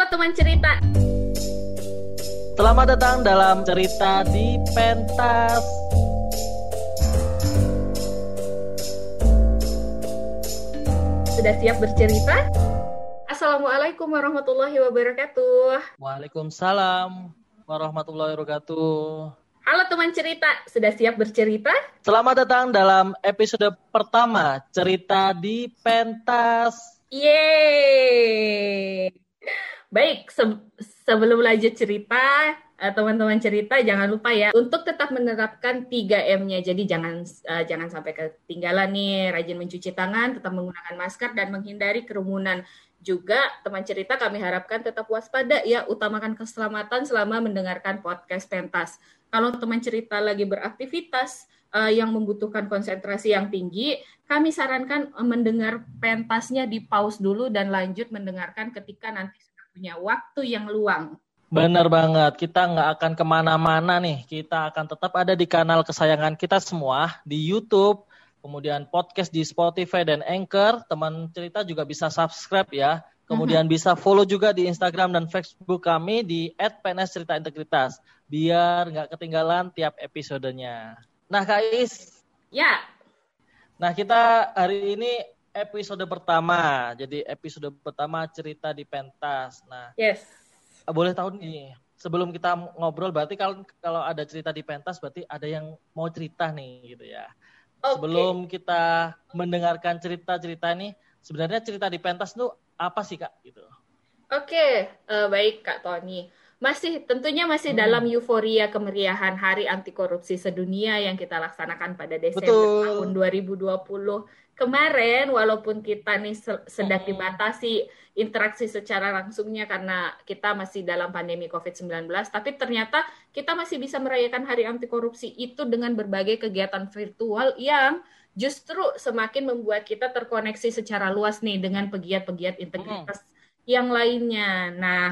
Halo teman cerita. Selamat datang dalam cerita di pentas. Sudah siap bercerita? Assalamualaikum warahmatullahi wabarakatuh. Waalaikumsalam warahmatullahi wabarakatuh. Halo teman cerita, sudah siap bercerita? Selamat datang dalam episode pertama cerita di pentas. Yeay. Baik, se sebelum lanjut cerita, eh, teman-teman cerita jangan lupa ya untuk tetap menerapkan 3M-nya. Jadi jangan uh, jangan sampai ketinggalan nih, rajin mencuci tangan, tetap menggunakan masker dan menghindari kerumunan. Juga teman cerita kami harapkan tetap waspada ya, utamakan keselamatan selama mendengarkan podcast pentas. Kalau teman cerita lagi beraktivitas uh, yang membutuhkan konsentrasi yang tinggi, kami sarankan mendengar pentasnya di pause dulu dan lanjut mendengarkan ketika nanti punya waktu yang luang. Benar banget, kita nggak akan ke mana-mana nih. Kita akan tetap ada di kanal kesayangan kita semua di YouTube, kemudian podcast di Spotify dan Anchor. Teman cerita juga bisa subscribe ya. Kemudian bisa follow juga di Instagram dan Facebook kami di @pnsceritaintegritas biar nggak ketinggalan tiap episodenya. Nah, Kak Is. Ya. Nah, kita hari ini episode pertama. Jadi episode pertama cerita di pentas. Nah, yes. Boleh tahu nih, sebelum kita ngobrol berarti kalau kalau ada cerita di pentas berarti ada yang mau cerita nih gitu ya. Okay. Sebelum kita mendengarkan cerita-cerita nih, sebenarnya cerita di pentas tuh apa sih Kak gitu? Oke, okay. uh, eh, baik Kak Tony. Masih tentunya masih hmm. dalam euforia kemeriahan Hari Anti Korupsi Sedunia yang kita laksanakan pada Desember Betul. tahun 2020 kemarin walaupun kita nih sedang dibatasi interaksi secara langsungnya karena kita masih dalam pandemi COVID-19, tapi ternyata kita masih bisa merayakan Hari Anti Korupsi itu dengan berbagai kegiatan virtual yang justru semakin membuat kita terkoneksi secara luas nih dengan pegiat-pegiat integritas hmm. yang lainnya. Nah,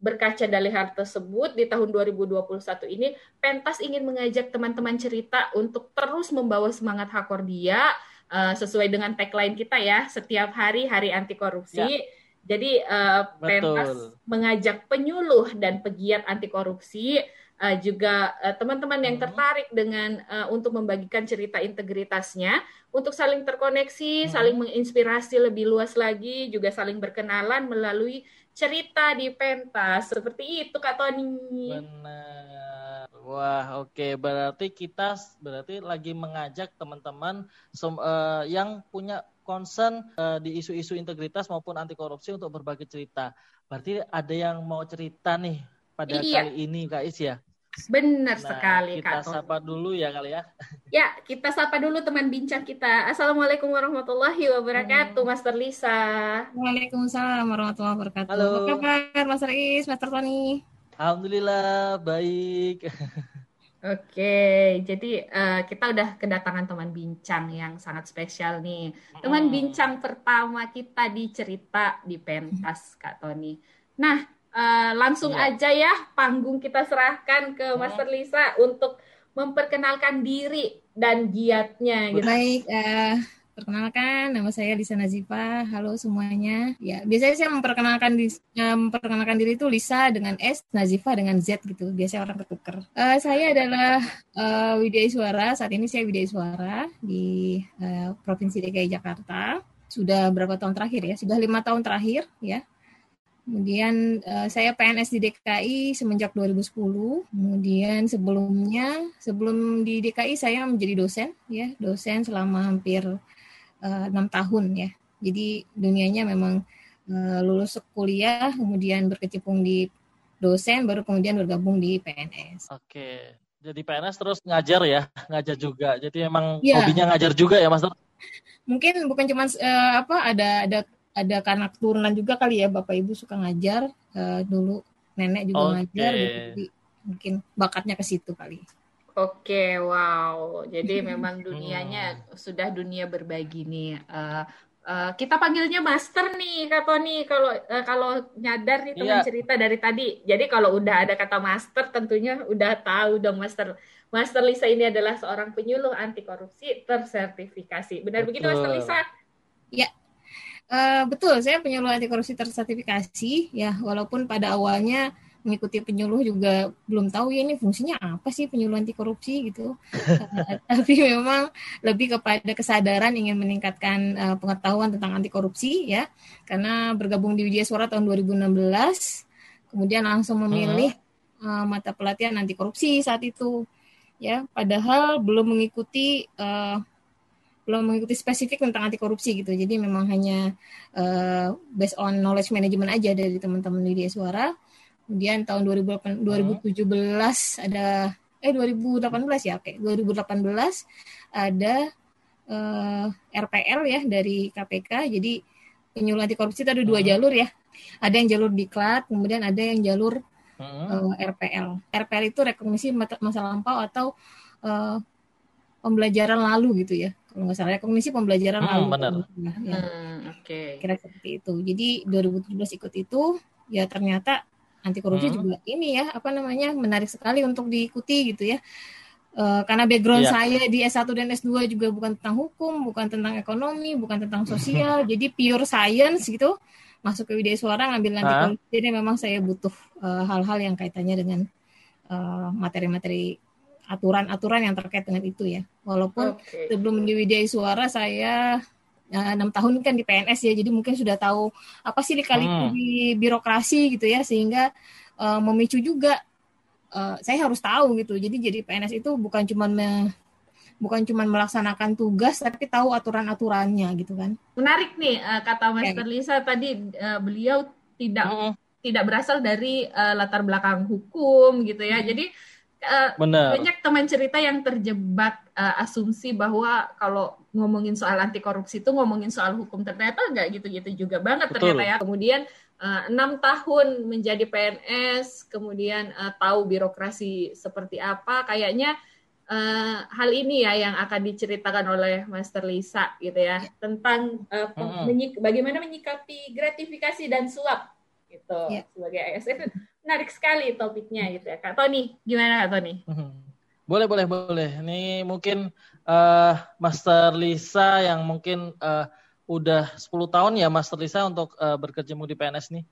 berkaca dari hal tersebut di tahun 2021 ini Pentas ingin mengajak teman-teman cerita untuk terus membawa semangat Hakordia uh, sesuai dengan tagline kita ya setiap hari hari anti korupsi. Ya. Jadi uh, Pentas mengajak penyuluh dan pegiat anti korupsi uh, juga teman-teman yang hmm. tertarik dengan uh, untuk membagikan cerita integritasnya untuk saling terkoneksi, hmm. saling menginspirasi lebih luas lagi, juga saling berkenalan melalui cerita di pentas seperti itu Kak Tony. Benar. Wah, oke. Okay. Berarti kita berarti lagi mengajak teman-teman uh, yang punya concern uh, di isu-isu integritas maupun anti korupsi untuk berbagi cerita. Berarti ada yang mau cerita nih pada iya. kali ini, Kak Is ya? Benar nah, sekali, kita Kak. Kita sapa dulu ya kali ya. Ya, kita sapa dulu teman bincang kita. Assalamualaikum warahmatullahi wabarakatuh, hmm. Master Lisa. Waalaikumsalam warahmatullahi wabarakatuh. Halo. Apa kabar, Master Is, Master Tony? Alhamdulillah baik. Oke, jadi uh, kita udah kedatangan teman bincang yang sangat spesial nih. Teman hmm. bincang pertama kita di cerita di pentas, Kak Tony. Nah, uh, langsung ya. aja ya panggung kita serahkan ke hmm. Master Lisa untuk memperkenalkan diri dan giatnya. Gitu. Baik, uh, Perkenalkan, nama saya Lisa Nazifa. Halo semuanya. Ya, biasanya saya memperkenalkan di, uh, memperkenalkan diri itu Lisa dengan S, Nazifa dengan Z gitu. Biasanya orang ketuker. Uh, saya adalah uh, Widya Suara. Saat ini saya Widya Suara di uh, Provinsi DKI Jakarta. Sudah berapa tahun terakhir ya? Sudah lima tahun terakhir ya. Kemudian uh, saya PNS di DKI semenjak 2010. Kemudian sebelumnya, sebelum di DKI saya menjadi dosen, ya dosen selama hampir Eh, enam uh, tahun ya. Jadi dunianya memang uh, lulus kuliah, kemudian berkecimpung di dosen, baru kemudian bergabung di PNS. Oke, jadi PNS terus ngajar ya, ngajar juga. Jadi emang ya. hobinya ngajar juga ya, Mas? Mungkin bukan cuma uh, apa ada ada ada karena keturunan juga kali ya, bapak ibu suka ngajar uh, dulu, nenek juga okay. ngajar, gitu. jadi mungkin bakatnya ke situ kali. Oke, wow. Jadi memang dunianya hmm. sudah dunia berbagi nih. Uh, uh, kita panggilnya master nih, Kak Tony. Kalau uh, kalau nyadar nih teman yeah. cerita dari tadi. Jadi kalau udah ada kata master, tentunya udah tahu dong master. Master Lisa ini adalah seorang penyuluh anti korupsi tersertifikasi. Benar Betul. begitu, Master Lisa? Ya. Uh, betul, saya penyuluh anti korupsi tersertifikasi ya, walaupun pada awalnya mengikuti penyuluh juga belum tahu ya ini fungsinya apa sih penyuluh anti korupsi gitu. uh, tapi memang lebih kepada kesadaran ingin meningkatkan uh, pengetahuan tentang anti korupsi ya. Karena bergabung di Widya Suara tahun 2016, kemudian langsung memilih uh, mata pelatihan anti korupsi saat itu ya, padahal belum mengikuti uh, belum mengikuti spesifik tentang anti korupsi gitu. Jadi memang hanya uh, based on knowledge management aja dari teman-teman di Suara. Kemudian tahun 2008, 2017 ada eh 2018 ya, oke. 2018 ada uh, eh, RPL ya dari KPK. Jadi penyuluh anti korupsi itu ada dua hmm. jalur ya. Ada yang jalur diklat, kemudian ada yang jalur uh, eh, RPL. RPL itu rekognisi masa lampau atau uh, pembelajaran lalu gitu ya kalau nggak salah rekognisi pembelajaran hmm, lalu benar. Ya, ya. Hmm, oke okay. kira seperti itu jadi 2017 ikut itu ya ternyata anti korupsi hmm. juga ini ya apa namanya menarik sekali untuk diikuti gitu ya uh, karena background yeah. saya di S1 dan S2 juga bukan tentang hukum bukan tentang ekonomi bukan tentang sosial jadi pure science gitu masuk ke Widya Suara ngambil anti korupsi jadi memang saya butuh eh, hal-hal uh, yang kaitannya dengan eh, materi-materi uh, aturan-aturan yang terkait dengan itu ya. Walaupun okay. sebelum di Widya Suara saya eh, enam tahun kan di PNS ya, jadi mungkin sudah tahu apa sih dikali hmm. di birokrasi gitu ya, sehingga uh, memicu juga uh, saya harus tahu gitu. Jadi jadi PNS itu bukan cuma me, bukan cuma melaksanakan tugas, tapi tahu aturan-aturannya gitu kan. Menarik nih uh, kata Master okay. Lisa tadi uh, beliau tidak hmm. tidak berasal dari uh, latar belakang hukum gitu ya. Hmm. Jadi uh, banyak teman cerita yang terjebak uh, asumsi bahwa kalau ngomongin soal anti korupsi itu ngomongin soal hukum ternyata nggak gitu-gitu juga banget Betul. ternyata ya kemudian eh, enam uh, tahun menjadi PNS kemudian uh, tahu birokrasi seperti apa kayaknya uh, hal ini ya yang akan diceritakan oleh Master Lisa gitu ya tentang uh, hmm. menyik bagaimana menyikapi gratifikasi dan suap gitu yeah. sebagai ASN menarik sekali topiknya gitu ya Kak. Tony gimana Kak Tony? Hmm. boleh boleh boleh. Ini mungkin uh, Master Lisa yang mungkin uh, udah 10 tahun ya Master Lisa untuk uh, berkecimpung di PNS nih.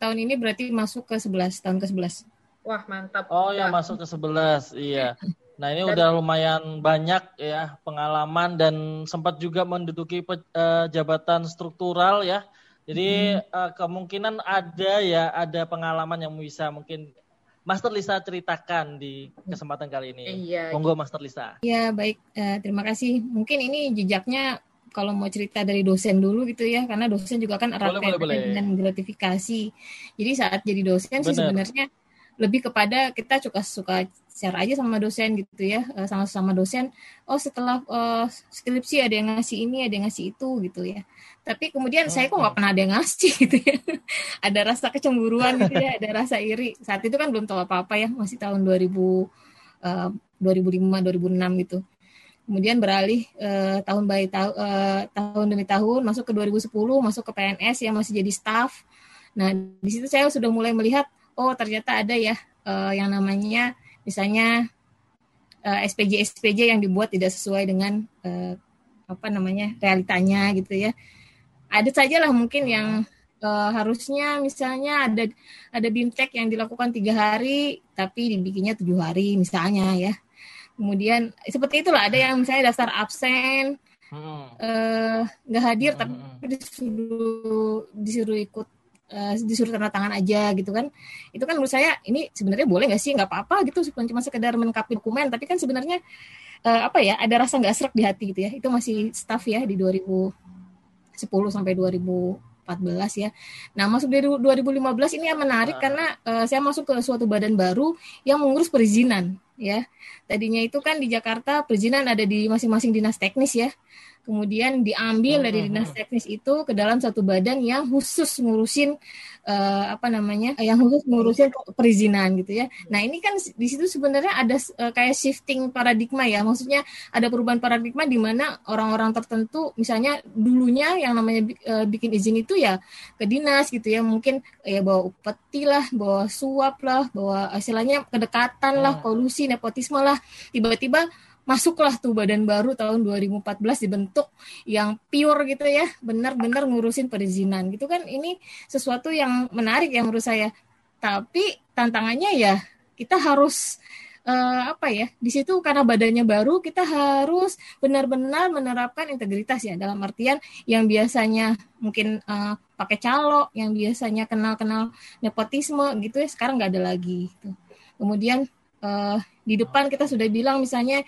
Tahun ini berarti masuk ke 11 tahun ke 11 wah mantap oh ya masuk ke 11 iya. Nah ini dan, udah lumayan banyak ya pengalaman dan sempat juga menduduki pe, uh, jabatan struktural ya jadi hmm. uh, kemungkinan ada ya ada pengalaman yang bisa mungkin Master Lisa ceritakan di kesempatan kali ini. Iya. Monggo Master Lisa. Iya baik uh, terima kasih. Mungkin ini jejaknya kalau mau cerita dari dosen dulu gitu ya karena dosen juga kan erat kaitannya dengan gratifikasi. Jadi saat jadi dosen Bener. sih sebenarnya lebih kepada kita suka suka share aja sama dosen gitu ya eh, sama sama dosen. Oh setelah uh, skripsi ada yang ngasih ini ada yang ngasih itu gitu ya. Tapi kemudian oh, saya kok nggak pernah ada yang ngasih gitu ya. Ada rasa kecemburuan gitu ya ada rasa iri. Saat itu kan belum tahu apa apa ya masih tahun 2000 uh, 2005 2006 gitu. Kemudian beralih uh, tahun by tahun uh, tahun demi tahun masuk ke 2010 masuk ke PNS yang masih jadi staff. Nah di situ saya sudah mulai melihat oh ternyata ada ya uh, yang namanya misalnya uh, eh, SPJ SPJ yang dibuat tidak sesuai dengan uh, apa namanya realitanya gitu ya. Ada saja lah mungkin yang uh, harusnya misalnya ada ada bimtek yang dilakukan tiga hari tapi dibikinnya tujuh hari misalnya ya. Kemudian seperti itulah ada yang misalnya daftar absen nggak uh, hadir tapi disuruh disuruh ikut uh, disuruh tanda tangan aja gitu kan itu kan menurut saya ini sebenarnya boleh nggak sih nggak apa-apa gitu cuma sekedar melengkapi dokumen tapi kan sebenarnya uh, apa ya ada rasa nggak serak di hati gitu ya itu masih staff ya di 2010 sampai 2014 ya. Nah, masuk dari 2015 ini yang menarik uh. karena uh, saya masuk ke suatu badan baru yang mengurus perizinan ya. Tadinya itu kan di Jakarta perizinan ada di masing-masing dinas teknis ya kemudian diambil dari mm-hmm. dinas teknis itu ke dalam satu badan yang khusus ngurusin uh, apa namanya yang khusus ngurusin perizinan gitu ya. Nah ini kan di situ sebenarnya ada uh, kayak shifting paradigma ya, maksudnya ada perubahan paradigma di mana orang-orang tertentu misalnya dulunya yang namanya uh, bikin izin itu ya ke dinas gitu ya, mungkin ya bawa upeti lah, bawa suap lah, bawa istilahnya kedekatan lah, kolusi, nepotisme lah, tiba-tiba masuklah tuh badan baru tahun 2014 dibentuk yang pure gitu ya, benar-benar ngurusin perizinan gitu kan ini sesuatu yang menarik ya menurut saya. Tapi tantangannya ya kita harus uh, apa ya di situ karena badannya baru kita harus benar-benar menerapkan integritas ya dalam artian yang biasanya mungkin uh, pakai calo yang biasanya kenal-kenal nepotisme gitu ya sekarang nggak ada lagi gitu. kemudian uh, di depan kita sudah bilang misalnya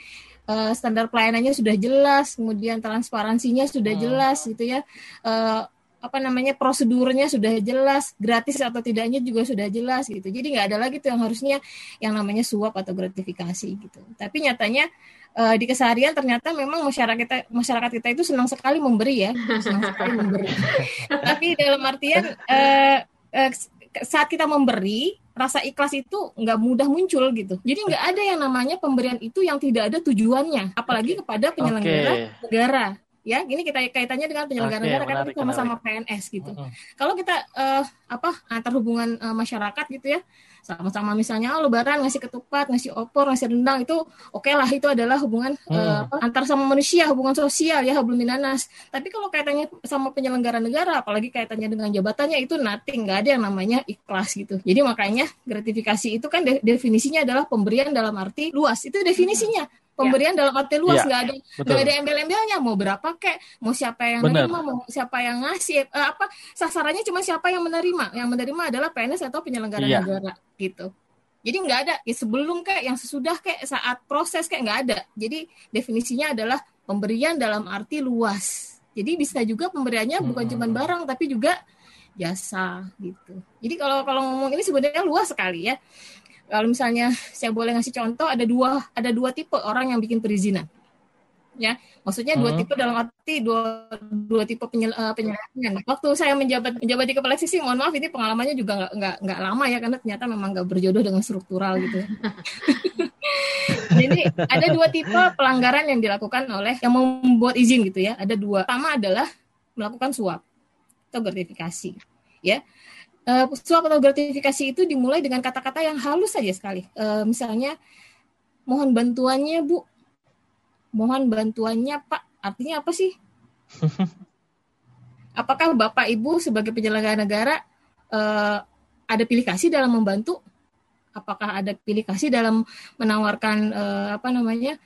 uh, standar pelayanannya sudah jelas, kemudian transparansinya sudah hmm. jelas gitu ya. Uh, apa namanya prosedurnya sudah jelas, gratis atau tidaknya juga sudah jelas gitu. Jadi nggak ada lagi tuh yang harusnya yang namanya suap atau gratifikasi gitu. Tapi nyatanya uh, di keseharian ternyata memang masyarakat kita masyarakat kita itu senang sekali memberi ya, senang sekali memberi. Tapi dalam artian uh, uh, saat kita memberi rasa ikhlas itu nggak mudah muncul gitu. Jadi nggak ada yang namanya pemberian itu yang tidak ada tujuannya, apalagi kepada penyelenggara okay. negara. Ya, ini kita kaitannya dengan penyelenggara negara kan sama-sama PNS gitu. Uh -huh. Kalau kita uh, apa antar hubungan uh, masyarakat gitu ya, sama-sama misalnya oh, lebaran ngasih ketupat ngasih opor ngasih rendang itu oke okay lah itu adalah hubungan hmm. uh, antar sama manusia hubungan sosial ya hablum minanas tapi kalau kaitannya sama penyelenggara negara apalagi kaitannya dengan jabatannya itu nothing nggak ada yang namanya ikhlas gitu jadi makanya gratifikasi itu kan de definisinya adalah pemberian dalam arti luas itu definisinya pemberian ya. dalam arti luas iya, nggak ya, ada nggak ada embel-embelnya mau berapa kek mau siapa yang Bener. menerima mau siapa yang ngasih uh, apa sasarannya cuma siapa yang menerima yang menerima adalah PNS atau penyelenggara ya. negara gitu jadi nggak ada ya sebelum kayak yang sesudah kayak saat proses kayak nggak ada jadi definisinya adalah pemberian dalam arti luas jadi bisa juga pemberiannya bukan hmm. cuma barang tapi juga jasa gitu jadi kalau kalau ngomong ini sebenarnya luas sekali ya kalau misalnya saya boleh ngasih contoh ada dua ada dua tipe orang yang bikin perizinan. Ya maksudnya dua hmm. tipe dalam arti dua dua tipe penyel, uh, penyelenggaraan waktu saya menjabat menjabat di kepala sisi mohon maaf ini pengalamannya juga nggak nggak nggak lama ya karena ternyata memang nggak berjodoh dengan struktural gitu jadi ada dua tipe pelanggaran yang dilakukan oleh yang membuat izin gitu ya. Ada dua. Pertama adalah melakukan suap atau gratifikasi ya uh, suap atau gratifikasi itu dimulai dengan kata-kata yang halus saja sekali. Uh, misalnya, mohon bantuannya Bu, mohon bantuannya Pak. Artinya apa sih? Apakah Bapak Ibu sebagai penyelenggara negara uh, ada pilih kasih dalam membantu? Apakah ada pilih kasih dalam menawarkan uh, apa namanya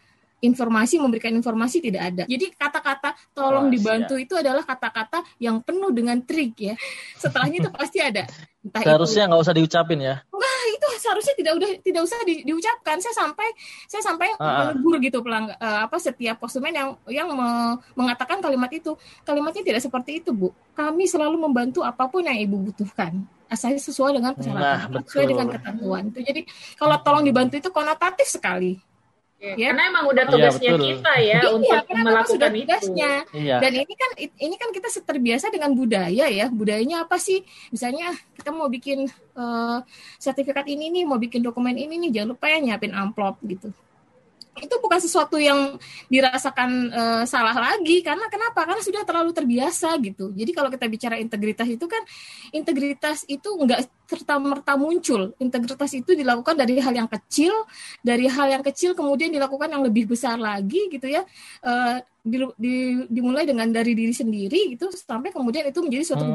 informasi memberikan informasi tidak ada. Jadi kata-kata tolong oh, dibantu itu adalah kata-kata yang penuh dengan trik ya. Setelahnya itu pasti ada. Entah seharusnya nggak usah diucapin ya. Wah itu seharusnya tidak udah tidak usah di, diucapkan. Saya sampai saya sampai uh, menegur gitu pelang uh, apa setiap konsumen yang yang me, mengatakan kalimat itu. Kalimatnya tidak seperti itu bu. Kami selalu membantu apa pun yang ibu butuhkan asal sesuai dengan persyaratan, nah, sesuai dengan ketentuan itu. Jadi kalau tolong dibantu itu konotatif sekali. Ya. Karena emang udah iya, tugasnya ya, kita ya iya, untuk melakukan tugasnya. Iya. Dan ini kan ini kan kita terbiasa dengan budaya ya. Budayanya apa sih? Misalnya kita mau bikin uh, sertifikat ini nih, mau bikin dokumen ini nih, jangan lupa ya nyiapin amplop gitu itu bukan sesuatu yang dirasakan uh, salah lagi. Karena kenapa? Karena sudah terlalu terbiasa gitu. Jadi kalau kita bicara integritas itu kan integritas itu enggak serta merta muncul. Integritas itu dilakukan dari hal yang kecil dari hal yang kecil kemudian dilakukan yang lebih besar lagi gitu ya. Uh, di, di, dimulai dengan dari diri sendiri gitu sampai kemudian itu menjadi suatu hmm.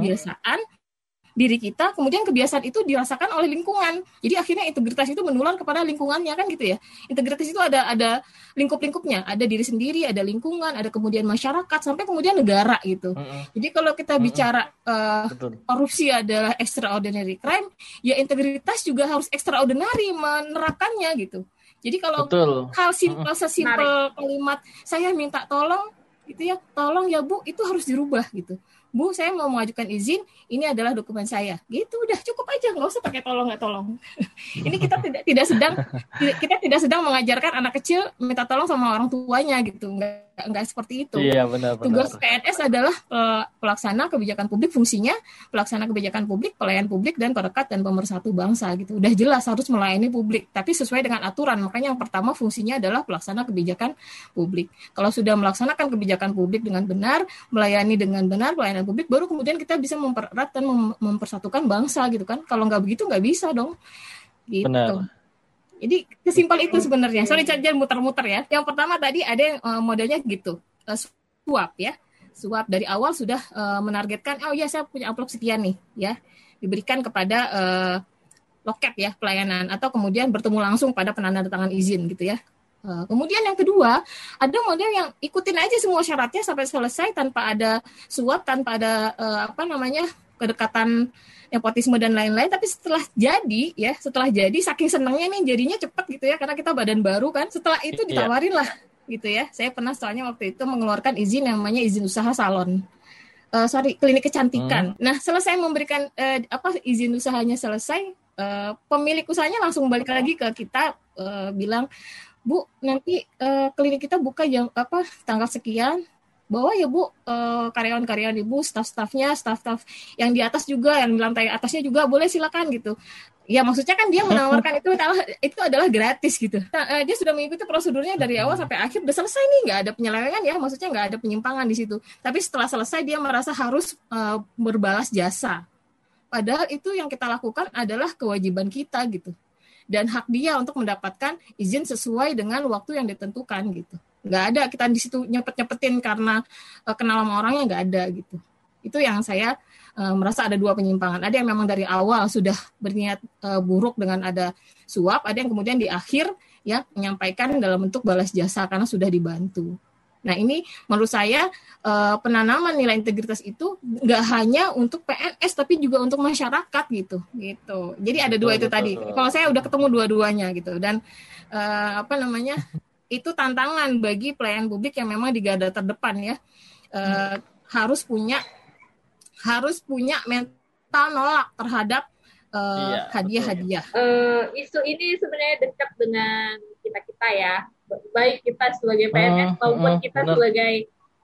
Diri kita, kemudian kebiasaan itu dirasakan oleh lingkungan. Jadi akhirnya integritas itu menular kepada lingkungannya kan gitu ya. Integritas itu ada ada lingkup-lingkupnya, ada diri sendiri, ada lingkungan, ada kemudian masyarakat sampai kemudian negara gitu. Mm -hmm. Jadi kalau kita bicara uh, korupsi adalah extraordinary crime, ya integritas juga harus extraordinary menerapkannya gitu. Jadi kalau Betul. hal simpel sesimpel kalimat saya minta tolong gitu ya, tolong ya Bu, itu harus dirubah gitu. Bu, saya mau mengajukan izin, ini adalah dokumen saya. Gitu udah cukup aja, nggak usah pakai tolong nggak tolong. ini kita tidak tidak sedang kita tidak sedang mengajarkan anak kecil minta tolong sama orang tuanya gitu, nggak nggak seperti itu. Iya benar. Tugas PNS adalah uh, pelaksana kebijakan publik, fungsinya pelaksana kebijakan publik, pelayan publik dan perekat dan pemersatu bangsa gitu. Udah jelas harus melayani publik, tapi sesuai dengan aturan. Makanya yang pertama fungsinya adalah pelaksana kebijakan publik. Kalau sudah melaksanakan kebijakan publik dengan benar, melayani dengan benar, pelayanan pelayanan publik baru kemudian kita bisa mempererat dan mem mempersatukan bangsa gitu kan kalau nggak begitu nggak bisa dong gitu Benar. Jadi kesimpel itu sebenarnya. Sorry jangan muter-muter ya. Yang pertama tadi ada yang uh, modelnya gitu, uh, suap ya. Suap dari awal sudah uh, menargetkan, oh ya saya punya amplop sekian nih, ya diberikan kepada uh, loket ya pelayanan atau kemudian bertemu langsung pada penandatangan izin gitu ya. Kemudian yang kedua, ada model yang ikutin aja semua syaratnya sampai selesai tanpa ada suap, tanpa ada uh, apa namanya kedekatan nepotisme dan lain-lain tapi setelah jadi ya setelah jadi saking senangnya nih jadinya cepet gitu ya karena kita badan baru kan setelah itu iya. ditawarin lah gitu ya saya pernah soalnya waktu itu mengeluarkan izin yang namanya izin usaha salon uh, sorry klinik kecantikan hmm. nah selesai memberikan uh, apa izin usahanya selesai uh, pemilik usahanya langsung balik lagi ke kita uh, bilang bu nanti uh, klinik kita buka jam apa tanggal sekian bawa ya bu. Eh, karyawan-karyawan ibu staff-staffnya staff-staff yang di atas juga yang di lantai atasnya juga boleh silakan gitu. Ya maksudnya kan dia menawarkan itu adalah itu adalah gratis gitu. Nah, uh, dia sudah mengikuti prosedurnya dari awal sampai akhir udah selesai nih nggak ada penyelewengan ya maksudnya nggak ada penyimpangan di situ. Tapi setelah selesai dia merasa harus uh, berbalas jasa. Padahal itu yang kita lakukan adalah kewajiban kita gitu. Dan hak dia untuk mendapatkan izin sesuai dengan waktu yang ditentukan gitu nggak ada kita di situ nyepet nyepetin karena uh, kenal sama orangnya nggak ada gitu. Itu yang saya uh, merasa ada dua penyimpangan. Ada yang memang dari awal sudah berniat uh, buruk dengan ada suap ada yang kemudian di akhir ya menyampaikan dalam bentuk balas jasa karena sudah dibantu. Nah ini menurut saya uh, penanaman nilai integritas itu nggak hanya untuk PNS tapi juga untuk masyarakat gitu. Gitu. Jadi ada dua itu tadi. kalau saya udah ketemu dua-duanya gitu. Dan uh, apa namanya itu tantangan bagi pelayan publik yang memang di garda terdepan ya e, hmm. harus punya harus punya mental nolak terhadap uh, hadiah-hadiah. Uh, isu ini sebenarnya dekat dengan kita kita ya, baik kita sebagai PNS uh, maupun uh, kita benar. sebagai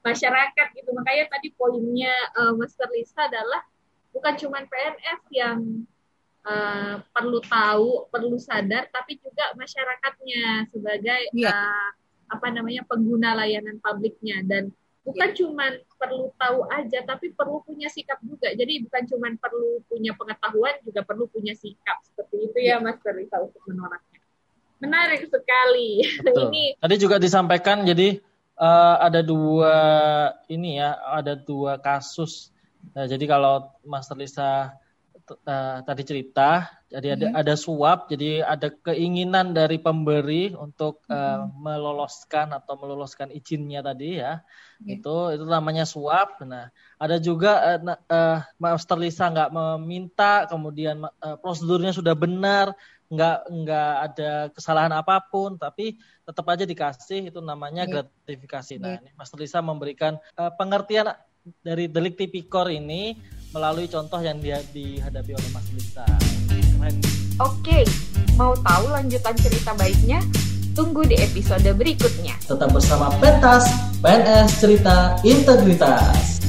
masyarakat gitu. Makanya tadi poinnya uh, Master Lisa adalah bukan cuma PNS yang uh, perlu tahu, perlu sadar, tapi juga masyarakatnya sebagai yeah. Iya. uh, apa namanya pengguna layanan publiknya dan bukan yeah. cuma perlu tahu aja, tapi perlu punya sikap juga. Jadi bukan cuma perlu punya pengetahuan, juga perlu punya sikap seperti itu ya, Mas Terisa untuk menolaknya. Menarik sekali. Betul. ini tadi juga disampaikan jadi uh, ada dua ini ya, ada dua kasus. Nah, jadi kalau Mas Lisa uh, tadi cerita, jadi ada mm-hmm. ada suap, jadi ada keinginan dari pemberi untuk uh, meloloskan atau meloloskan izinnya tadi ya. Mm-hmm. Itu itu namanya suap. Nah, ada juga uh, uh, Master Lisa nggak meminta, kemudian uh, prosedurnya sudah benar, nggak nggak ada kesalahan apa pun, tapi tetap aja dikasih itu namanya yeah. gratifikasi. Nah, yeah. ini Master Lisa memberikan uh, pengertian dari delik tipikor ini melalui contoh yang dia dihadapi oleh Mas Lisa. Oke, mau tahu lanjutan cerita baiknya? Tunggu di episode berikutnya. Tetap bersama Pentas, PNS Cerita Integritas.